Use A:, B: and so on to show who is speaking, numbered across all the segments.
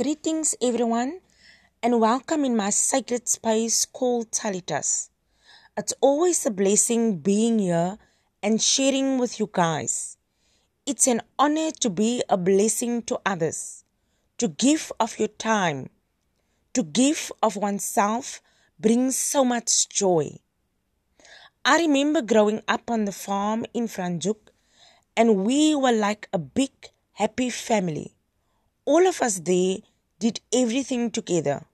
A: Greetings, everyone, and welcome in my sacred space called Tallitas. It's always a blessing being here and sharing with you guys. It's an honor to be a blessing to others, to give of your time, to give of oneself brings so much joy. I remember growing up on the farm in Franschhoek, and we were like a big, happy family. All of us there did everything together.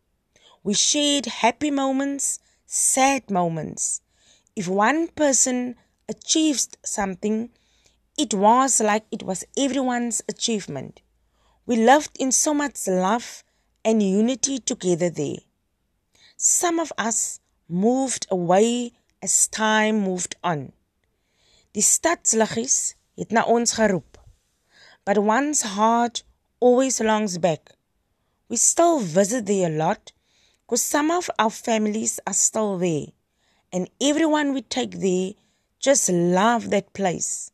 A: We shared happy moments, sad moments. If one person achieved something, it was like it was everyone's achievement. We lived in so much love and unity together there. Some of us moved away as time moved on. Die stadsliggies het na ons geroep. But one's heart always longs back. We still visit there a lot because some of our families are still there. And everyone we take there just love that place.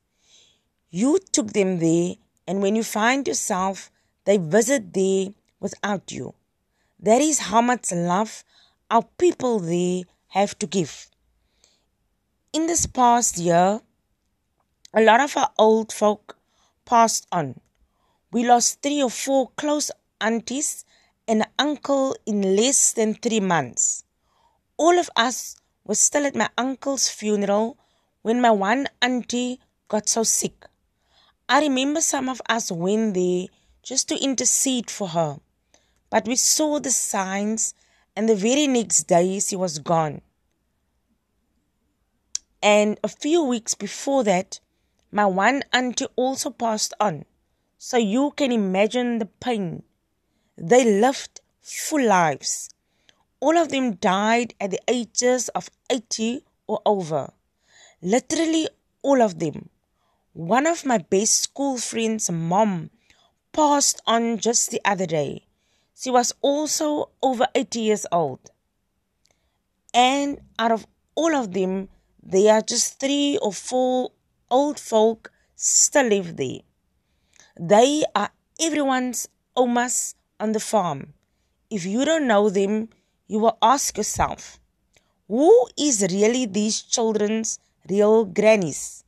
A: You took them there, and when you find yourself, they visit there without you. That is how much love our people there have to give. In this past year, a lot of our old folk passed on. We lost three or four close aunties and an uncle in less than three months. All of us were still at my uncle's funeral when my one auntie got so sick. I remember some of us went there just to intercede for her, but we saw the signs, and the very next day she was gone. And a few weeks before that, my one auntie also passed on. So you can imagine the pain. They lived full lives. All of them died at the ages of 80 or over. Literally all of them. One of my best school friends' mom passed on just the other day. She was also over 80 years old. And out of all of them, there are just three or four old folk still live there. They are everyone's omas on the farm. If you don't know them, you will ask yourself, who is really these children's real grannies?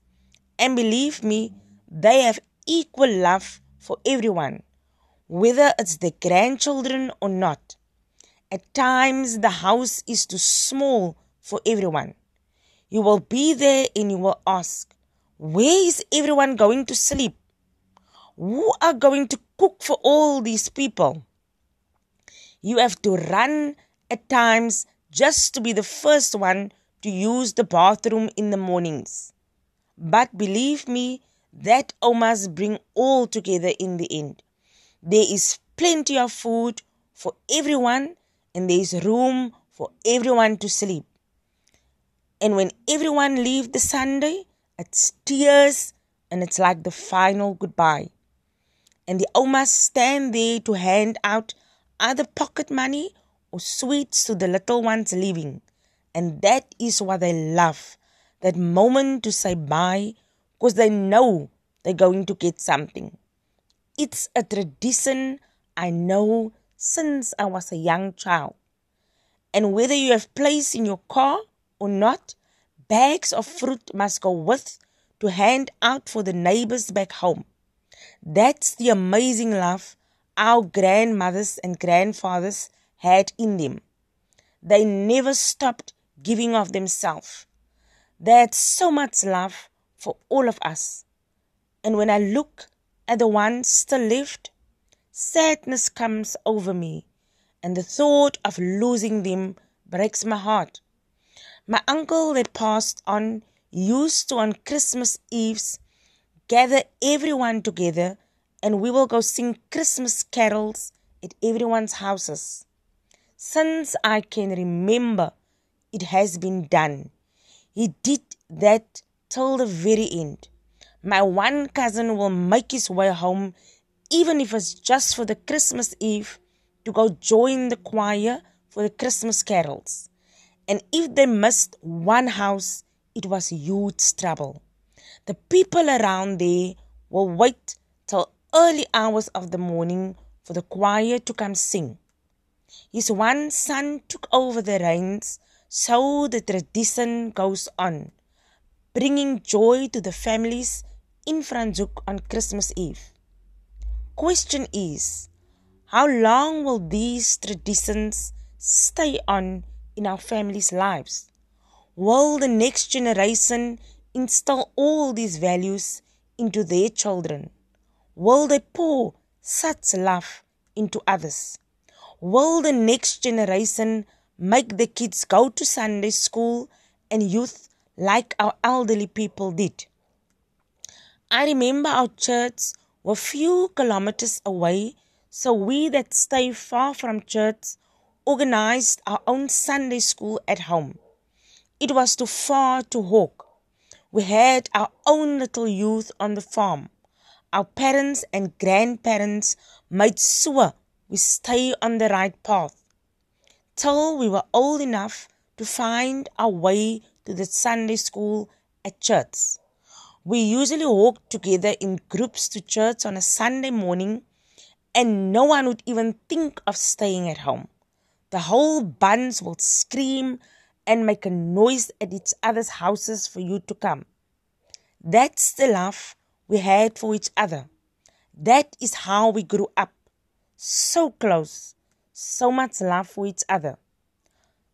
A: And believe me, they have equal love for everyone, whether it's the grandchildren or not. At times, the house is too small for everyone. You will be there and you will ask, Where is everyone going to sleep? Who are going to cook for all these people? You have to run at times just to be the first one to use the bathroom in the mornings. But believe me, that omas bring all together in the end. There is plenty of food for everyone and there is room for everyone to sleep. And when everyone leaves the Sunday, it's tears and it's like the final goodbye and the omas stand there to hand out either pocket money or sweets to the little ones leaving. And that is what they love that moment to say bye because they know they're going to get something. It's a tradition I know since I was a young child. And whether you have place in your car or not, bags of fruit must go with to hand out for the neighbors back home. That's the amazing love our grandmothers and grandfathers had in them. They never stopped giving of themselves. They had so much love for all of us. And when I look at the ones still left, sadness comes over me, and the thought of losing them breaks my heart. My uncle that passed on used to on Christmas Eves gather everyone together and we will go sing Christmas carols at everyone's houses. Since I can remember, it has been done. He did that till the very end. My one cousin will make his way home, even if it's just for the Christmas Eve, to go join the choir for the Christmas carols. And if they missed one house, it was huge trouble. The people around there will wait till early hours of the morning for the choir to come sing. His one son took over the reins, so the tradition goes on, bringing joy to the families in Franschhoek on Christmas Eve. Question is, how long will these traditions stay on in our families' lives? Will the next generation instill all these values into their children? Will they pour such love into others? Will the next generation make the kids go to Sunday school and youth like our elderly people did? I remember our church were few kilometers away, so we that stay far from church organized our own Sunday school at home. It was too far to walk. We had our own little youth on the farm. Our parents and grandparents made sure we stay on the right path. Till we were old enough to find our way to the Sunday school at church. We usually walked together in groups to church on a Sunday morning, and no one would even think of staying at home. The whole bunch would scream and make a noise at each other's houses for you to come. That's the love we had for each other. That is how we grew up. So close, so much love for each other.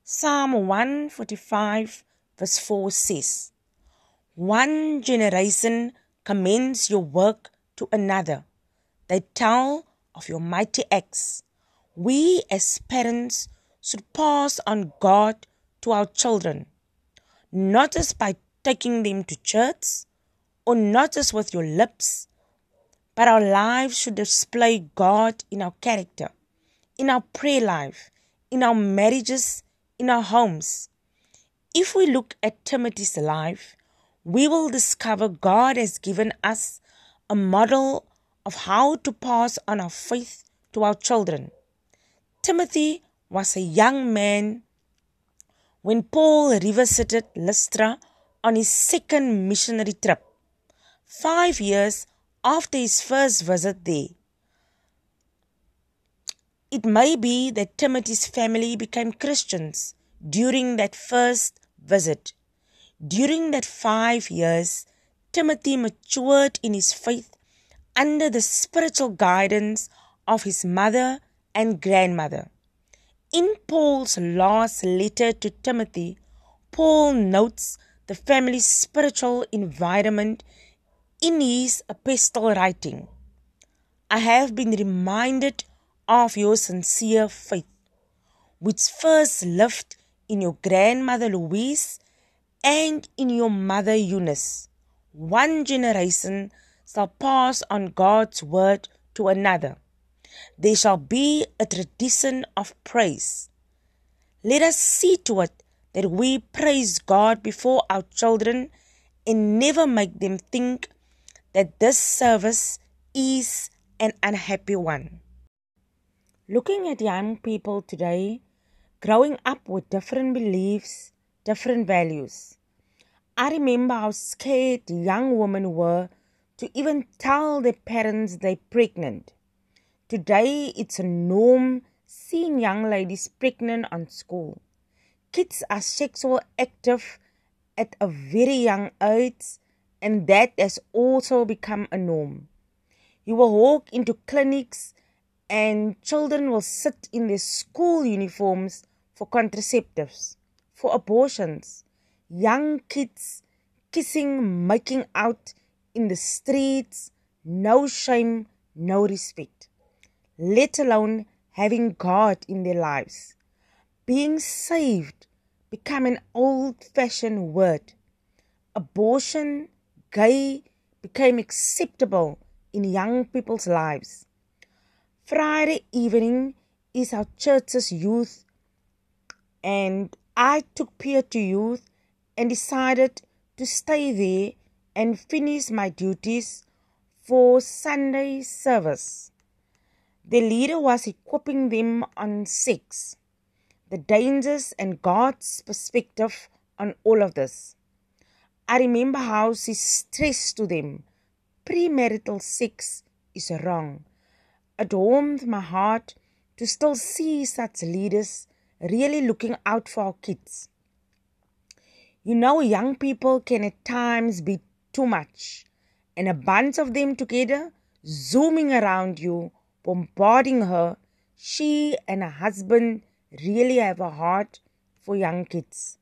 A: Psalm 145, verse 4 says, One generation commends your work to another. They tell of your mighty acts. We as parents should pass on God to our children, not just by taking them to church or not just with your lips, but our lives should display God in our character, in our prayer life, in our marriages, in our homes. If we look at Timothy's life, we will discover God has given us a model of how to pass on our faith to our children. Timothy was a young man when Paul revisited Lystra on his second missionary trip, five years after his first visit there. It may be that Timothy's family became Christians during that first visit. During that five years, Timothy matured in his faith under the spiritual guidance of his mother and grandmother. In Paul's last letter to Timothy, Paul notes the family's spiritual environment in his epistle writing. I have been reminded of your sincere faith, which first lived in your grandmother Louise and in your mother Eunice. One generation shall pass on God's word to another there shall be a tradition of praise. Let us see to it that we praise God before our children and never make them think that this service is an unhappy one. Looking at young people today, growing up with different beliefs, different values, I remember how scared young women were to even tell their parents they're pregnant. Today, it's a norm seeing young ladies pregnant on school. Kids are sexual active at a very young age, and that has also become a norm. You will walk into clinics, and children will sit in their school uniforms for contraceptives, for abortions. Young kids kissing, making out in the streets, no shame, no respect let alone having God in their lives. Being saved become an old fashioned word. Abortion, gay, became acceptable in young people's lives. Friday evening is our church's youth, and I took Pierre to youth and decided to stay there and finish my duties for Sunday service. The leader was equipping them on sex, the dangers, and God's perspective on all of this. I remember how she stressed to them premarital sex is wrong. it warmed my heart to still see such leaders really looking out for our kids. You know, young people can at times be too much, and a bunch of them together, zooming around you, bombarding her. She and her husband really have a heart for young kids.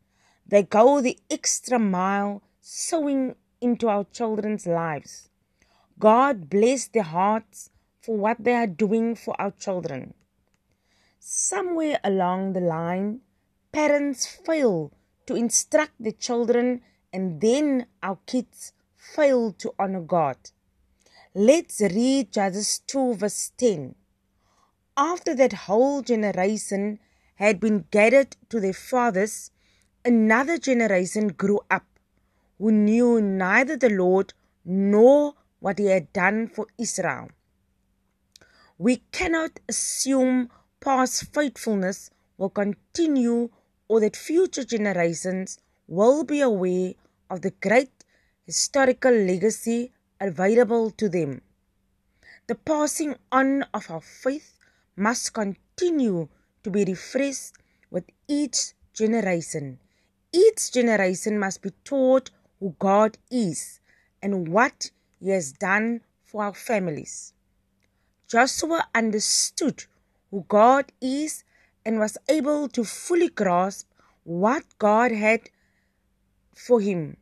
A: They go the extra mile, sowing into our children's lives. God bless their hearts for what they are doing for our children. Somewhere along the line, parents fail to instruct the children, and then our kids fail to honor God. Let's read Judges 2, verse 10. After that whole generation had been gathered to their fathers, another generation grew up who knew neither the Lord nor what he had done for Israel. We cannot assume past faithfulness will continue or that future generations will be aware of the great historical legacy available to them. The passing on of our faith must continue to be refreshed with each generation. Each generation must be taught who God is and what He has done for our families. Joshua understood who God is and was able to fully grasp what God had for him.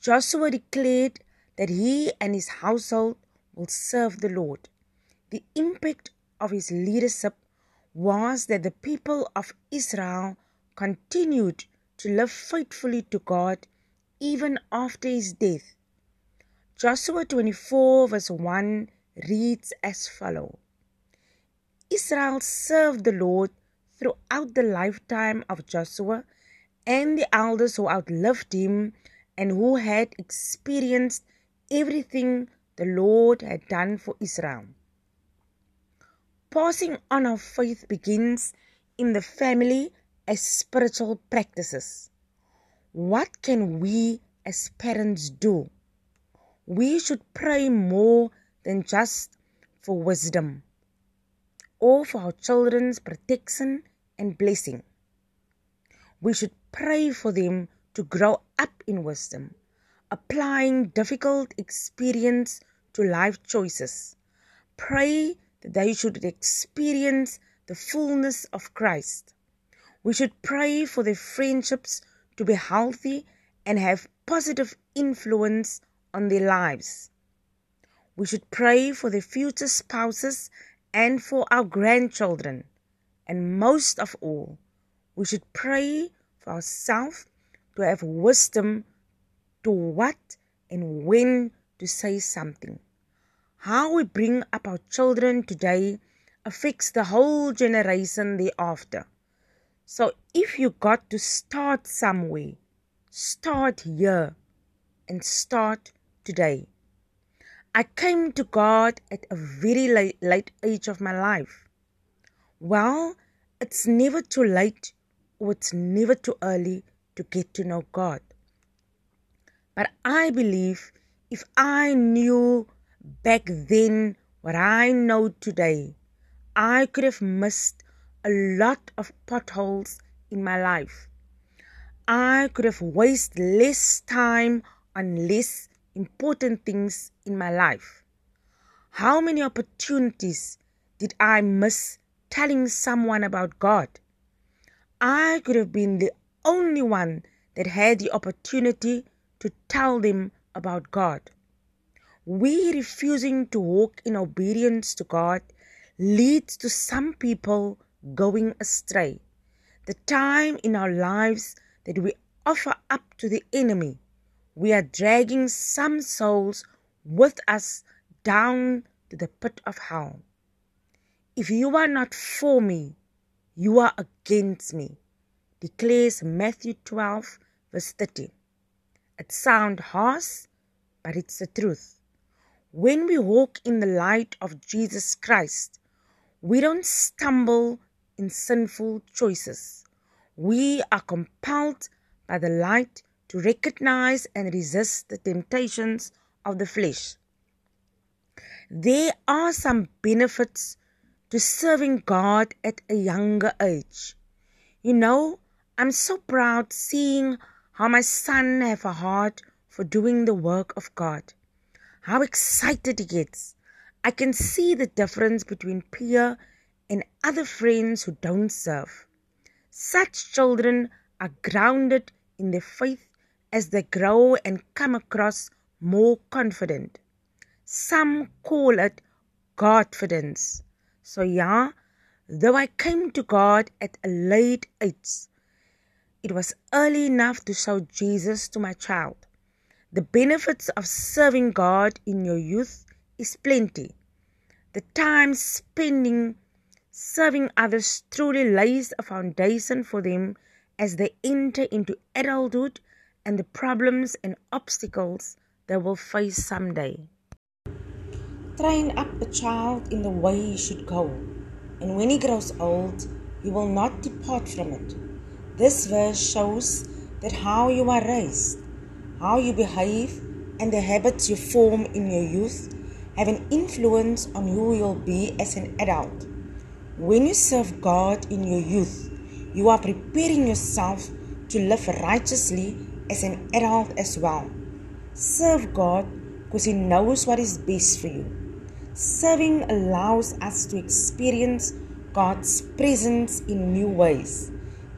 A: Joshua declared that he and his household will serve the Lord. The impact of his leadership was that the people of Israel continued to live faithfully to God even after his death. Joshua 24, verse 1 reads as follows Israel served the Lord throughout the lifetime of Joshua and the elders who outlived him and who had experienced everything the Lord had done for Israel. Passing on of faith begins in the family as spiritual practices. What can we as parents do? We should pray more than just for wisdom or for our children's protection and blessing. We should pray for them to grow up in wisdom, applying difficult experience to life choices. Pray that they should experience the fullness of Christ. We should pray for their friendships to be healthy and have positive influence on their lives. We should pray for their future spouses and for our grandchildren. And most of all, we should pray for ourselves to have wisdom to what and when to say something. How we bring up our children today affects the whole generation thereafter. So if you got to start somewhere, start here and start today. I came to God at a very late, late age of my life. Well, it's never too late or it's never too early to get to know God. But I believe if I knew back then what I know today, I could have missed a lot of potholes in my life. I could have wasted less time on less important things in my life. How many opportunities did I miss telling someone about God? I could have been the only one that had the opportunity to tell them about God. We refusing to walk in obedience to God leads to some people going astray. The time in our lives that we offer up to the enemy, we are dragging some souls with us down to the pit of hell. If you are not for me, you are against me, declares Matthew 12, verse 30. It sounds harsh, but it's the truth. When we walk in the light of Jesus Christ, we don't stumble in sinful choices. We are compelled by the light to recognize and resist the temptations of the flesh. There are some benefits to serving God at a younger age. You know, I'm so proud seeing how my son have a heart for doing the work of God. How excited he gets. I can see the difference between Pierre and other friends who don't serve. Such children are grounded in their faith as they grow and come across more confident. Some call it Godfidence. So, yeah, though I came to God at a late age, it was early enough to show Jesus to my child. The benefits of serving God in your youth is plenty. The time spending serving others truly lays a foundation for them as they enter into adulthood and the problems and obstacles they will face someday. Train up a child in the way he should go, and when he grows old, he will not depart from it. This verse shows that how you are raised, how you behave, and the habits you form in your youth have an influence on who you'll be as an adult. When you serve God in your youth, you are preparing yourself to live righteously as an adult as well. Serve God because He knows what is best for you. Serving allows us to experience God's presence in new ways.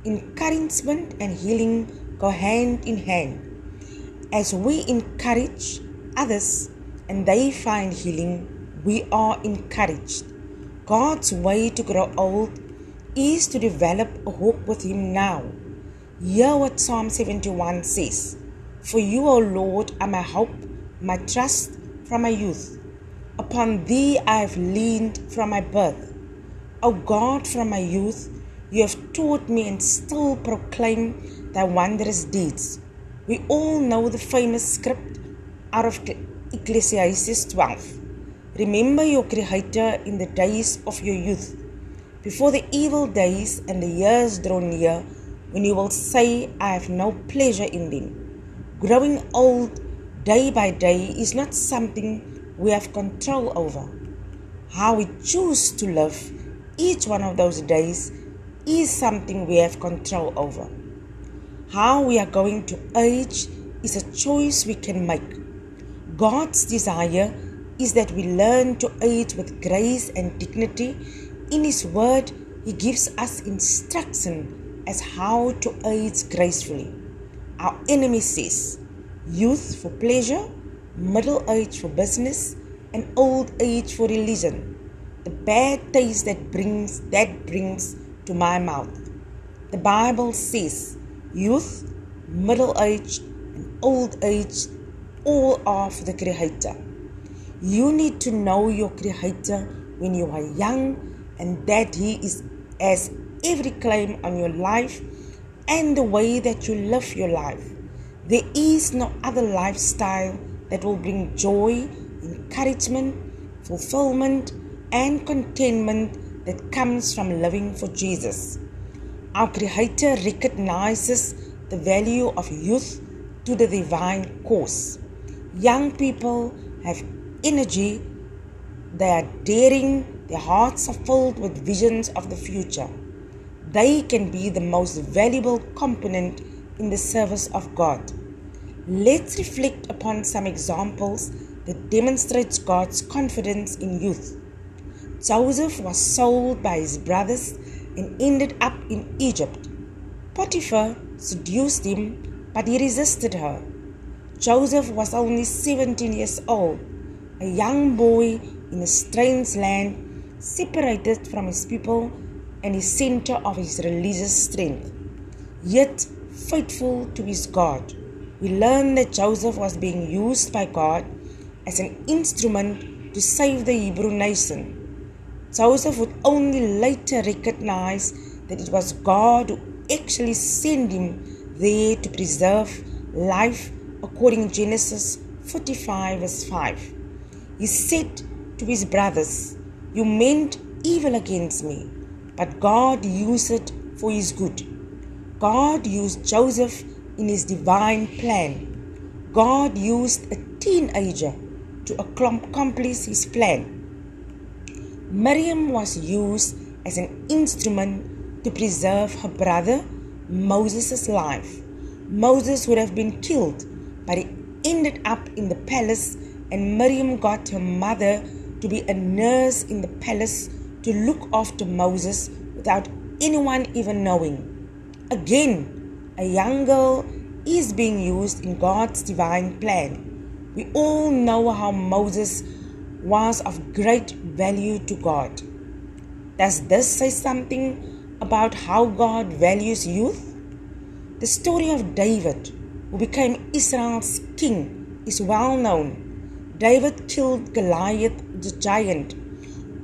A: Encouragement and healing go hand in hand. As we encourage others and they find healing, we are encouraged. God's way to grow old is to develop a hope with Him now. Hear what Psalm 71 says For you, O Lord, are my hope, my trust from my youth. Upon thee I have leaned from my birth. O God, from my youth, you have taught me and still proclaim thy wondrous deeds. We all know the famous script out of Ecclesiastes 12. Remember your Creator in the days of your youth, before the evil days and the years draw near, when you will say, I have no pleasure in them. Growing old day by day is not something we have control over. How we choose to live each one of those days is something we have control over. How we are going to age is a choice we can make. God's desire is that we learn to age with grace and dignity. In His Word, He gives us instruction as how to age gracefully. Our enemy says, youth for pleasure middle age for business, and old age for religion. The bad taste that brings that brings to my mouth. The Bible says youth, middle age, and old age all are for the Creator. You need to know your Creator when you are young and that He is as every claim on your life and the way that you live your life. There is no other lifestyle that will bring joy, encouragement, fulfillment, and contentment that comes from living for Jesus. Our Creator recognizes the value of youth to the divine cause. Young people have energy, they are daring, their hearts are filled with visions of the future. They can be the most valuable component in the service of God. Let's reflect upon some examples that demonstrates God's confidence in youth. Joseph was sold by his brothers and ended up in Egypt. Potiphar seduced him, but he resisted her. Joseph was only 17 years old, a young boy in a strange land, separated from his people and the center of his religious strength, yet faithful to his God we learn that Joseph was being used by God as an instrument to save the Hebrew nation. Joseph would only later recognize that it was God who actually sent him there to preserve life according to Genesis 45 verse 5. He said to his brothers, You meant evil against me, but God used it for his good. God used Joseph in his divine plan. God used a teenager to accomplish his plan. Miriam was used as an instrument to preserve her brother Moses' life. Moses would have been killed, but he ended up in the palace, and Miriam got her mother to be a nurse in the palace to look after Moses without anyone even knowing. Again, a young girl is being used in God's divine plan. We all know how Moses was of great value to God. Does this say something about how God values youth? The story of David, who became Israel's king, is well known. David killed Goliath the giant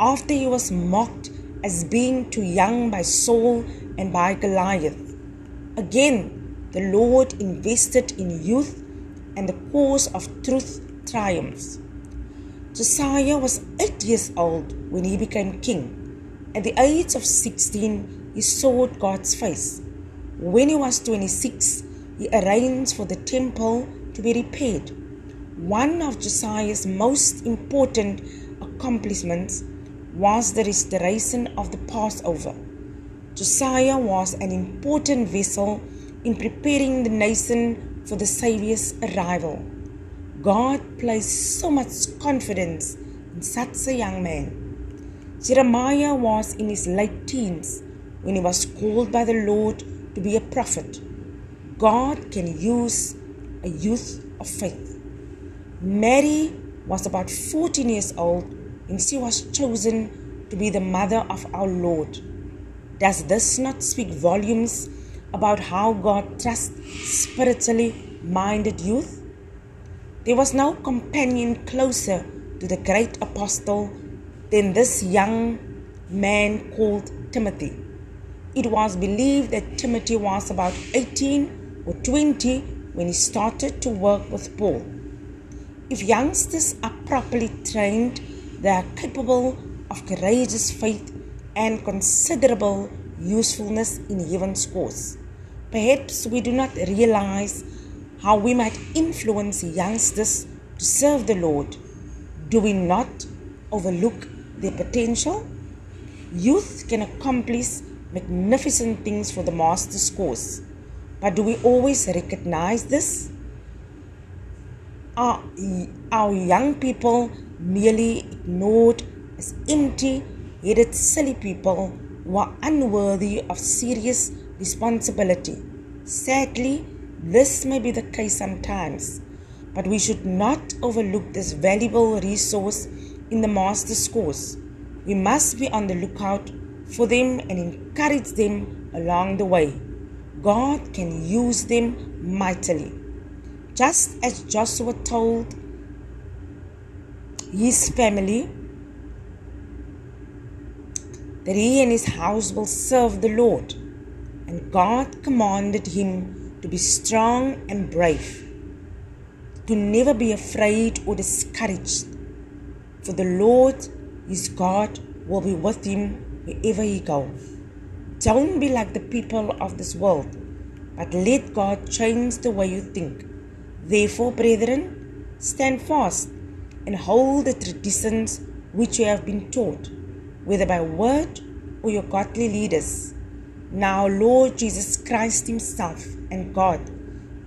A: after he was mocked as being too young by Saul and by Goliath. Again, the Lord invested in youth, and the cause of truth triumphs. Josiah was eight years old when he became king. At the age of 16, he sought God's face. When he was 26, he arranged for the temple to be repaired. One of Josiah's most important accomplishments was the restoration of the Passover. Josiah was an important vessel in preparing the nation for the Saviour's arrival. God placed so much confidence in such a young man. Jeremiah was in his late teens when he was called by the Lord to be a prophet. God can use a youth of faith. Mary was about 14 years old when she was chosen to be the mother of our Lord. Does this not speak volumes about how God trusts spiritually minded youth? There was no companion closer to the great apostle than this young man called Timothy. It was believed that Timothy was about 18 or 20 when he started to work with Paul. If youngsters are properly trained, they are capable of courageous faith and considerable usefulness in heaven's cause. Perhaps we do not realize how we might influence youngsters to serve the Lord. Do we not overlook their potential? Youth can accomplish magnificent things for the master's cause, but do we always recognize this? Are our young people merely ignored as empty headed silly people who are unworthy of serious responsibility? Sadly, this may be the case sometimes, but we should not overlook this valuable resource in the master's course. We must be on the lookout for them and encourage them along the way. God can use them mightily. Just as Joshua told his family that he and his house will serve the Lord, and God commanded him to be strong and brave, to never be afraid or discouraged, for the Lord, his God, will be with him wherever he goes. Don't be like the people of this world, but let God change the way you think. Therefore, brethren, stand fast and hold the traditions which you have been taught, whether by word or your godly leaders. Now, Lord Jesus Christ Himself and God,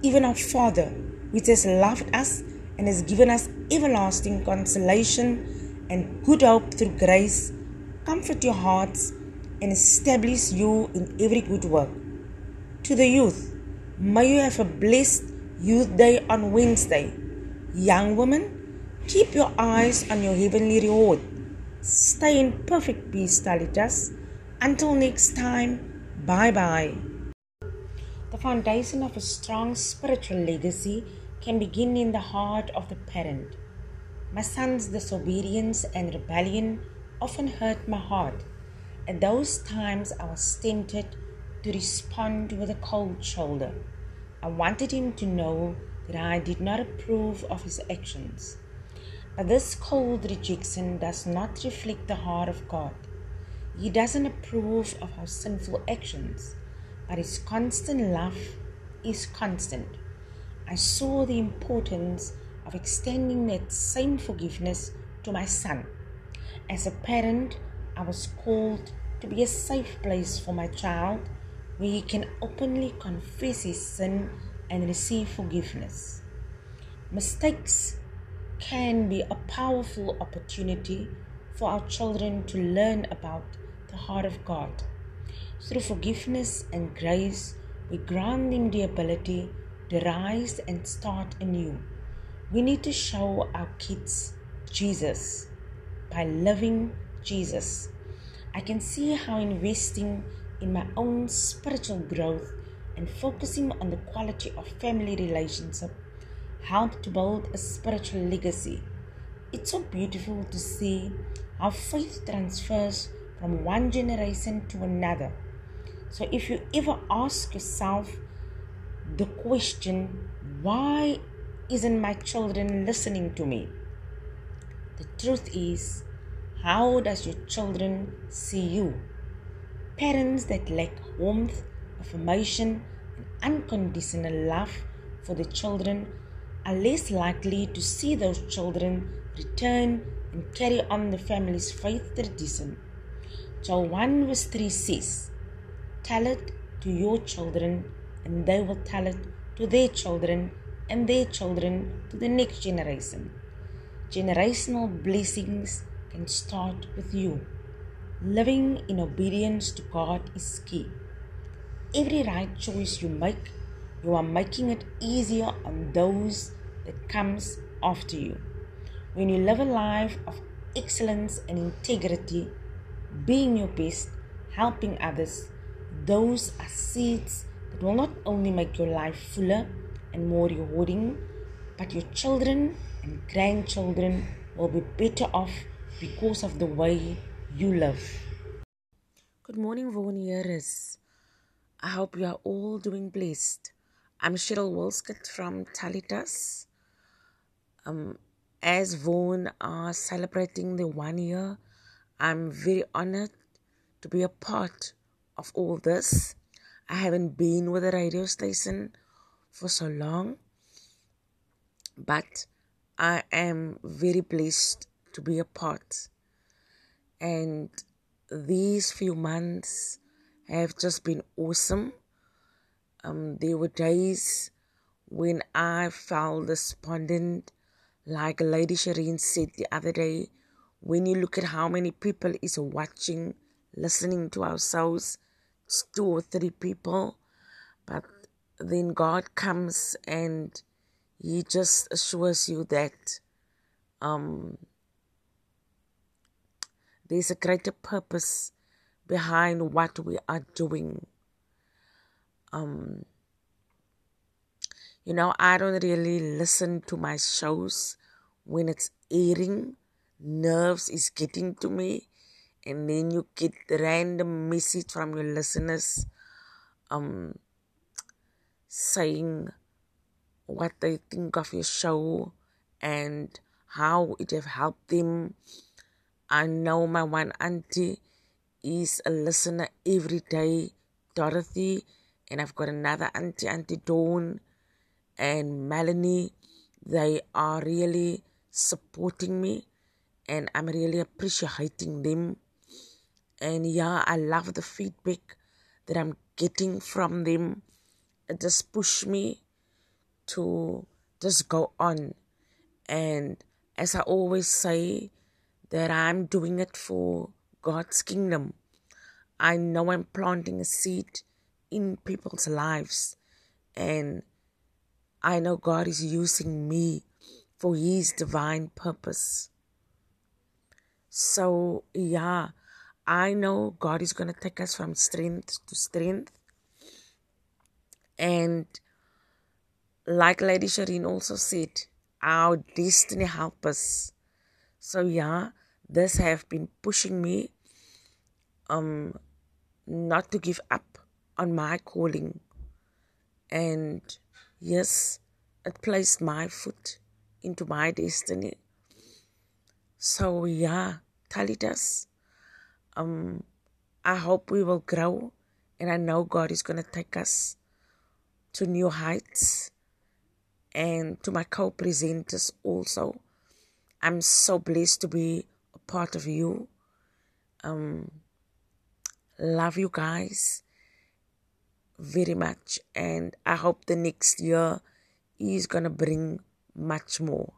A: even our Father, which has loved us and has given us everlasting consolation and good hope through grace, comfort your hearts and establish you in every good work. To the youth, may you have a blessed Youth Day on Wednesday. Young women, keep your eyes on your heavenly reward. Stay in perfect peace, Tallitas. Until next time, Bye bye. The foundation of a strong spiritual legacy can begin in the heart of the parent. My son's disobedience and rebellion often hurt my heart. At those times, I was tempted to respond with a cold shoulder. I wanted him to know that I did not approve of his actions. But this cold rejection does not reflect the heart of God. He doesn't approve of our sinful actions, but His constant love is constant. I saw the importance of extending that same forgiveness to my son. As a parent, I was called to be a safe place for my child where he can openly confess his sin and receive forgiveness. Mistakes can be a powerful opportunity for our children to learn about the heart of God. Through forgiveness and grace, we grant them the ability to rise and start anew. We need to show our kids Jesus by loving Jesus. I can see how investing in my own spiritual growth and focusing on the quality of family relationship help to build a spiritual legacy. It's so beautiful to see how faith transfers from one generation to another. So, if you ever ask yourself the question, why isn't my children listening to me? The truth is, how does your children see you? Parents that lack warmth, affirmation, and unconditional love for the children are less likely to see those children return and carry on the family's faith tradition. Joel 1 verse 3 says, Tell it to your children, and they will tell it to their children and their children to the next generation. Generational blessings can start with you. Living in obedience to God is key. Every right choice you make, you are making it easier on those that comes after you. When you live a life of excellence and integrity, being your best, helping others, those are seeds that will not only make your life fuller and more rewarding, but your children and grandchildren will be better off because of the way you live. Good morning, Vaughaners. I hope you are all doing blessed. I'm Cheryl Wolskett from Tallitas. Um, as Vaughan are celebrating the one year, I'm very honored to be a part of all this. I haven't been with a radio station for so long, but I am very blessed to be a part. And these few months have just been awesome. Um, there were days when I felt despondent, like Lady Shireen said the other day. When you look at how many people is watching, listening to our souls, it's two or three people, but then God comes and He just assures you that um, there's a greater purpose behind what we are doing. Um, you know, I don't really listen to my shows when it's airing. Nerves is getting to me, and then you get random message from your listeners, um, saying what they think of your show and how it have helped them I know my one auntie is a listener every day, Dorothy, and I've got another auntie, Auntie Dawn, and Melanie. They are really supporting me, and I'm really appreciating them. And yeah, I love the feedback that I'm getting from them. It just push me to just go on. And as I always say, that I'm doing it for God's kingdom. I know I'm planting a seed in people's lives, and I know God is using me for His divine purpose. So, yeah, I know God is going to take us from strength to strength. And like Lady Shireen also said, our destiny help us. So yeah, this have been pushing me um not to give up on my calling and yes it placed my foot into my destiny so yeah talitas um i hope we will grow and i know god is going to take us to new heights and to my co presenters also. I'm so blessed to be a part of you. Um, love you guys very much, and I hope the next year is gonna bring much more.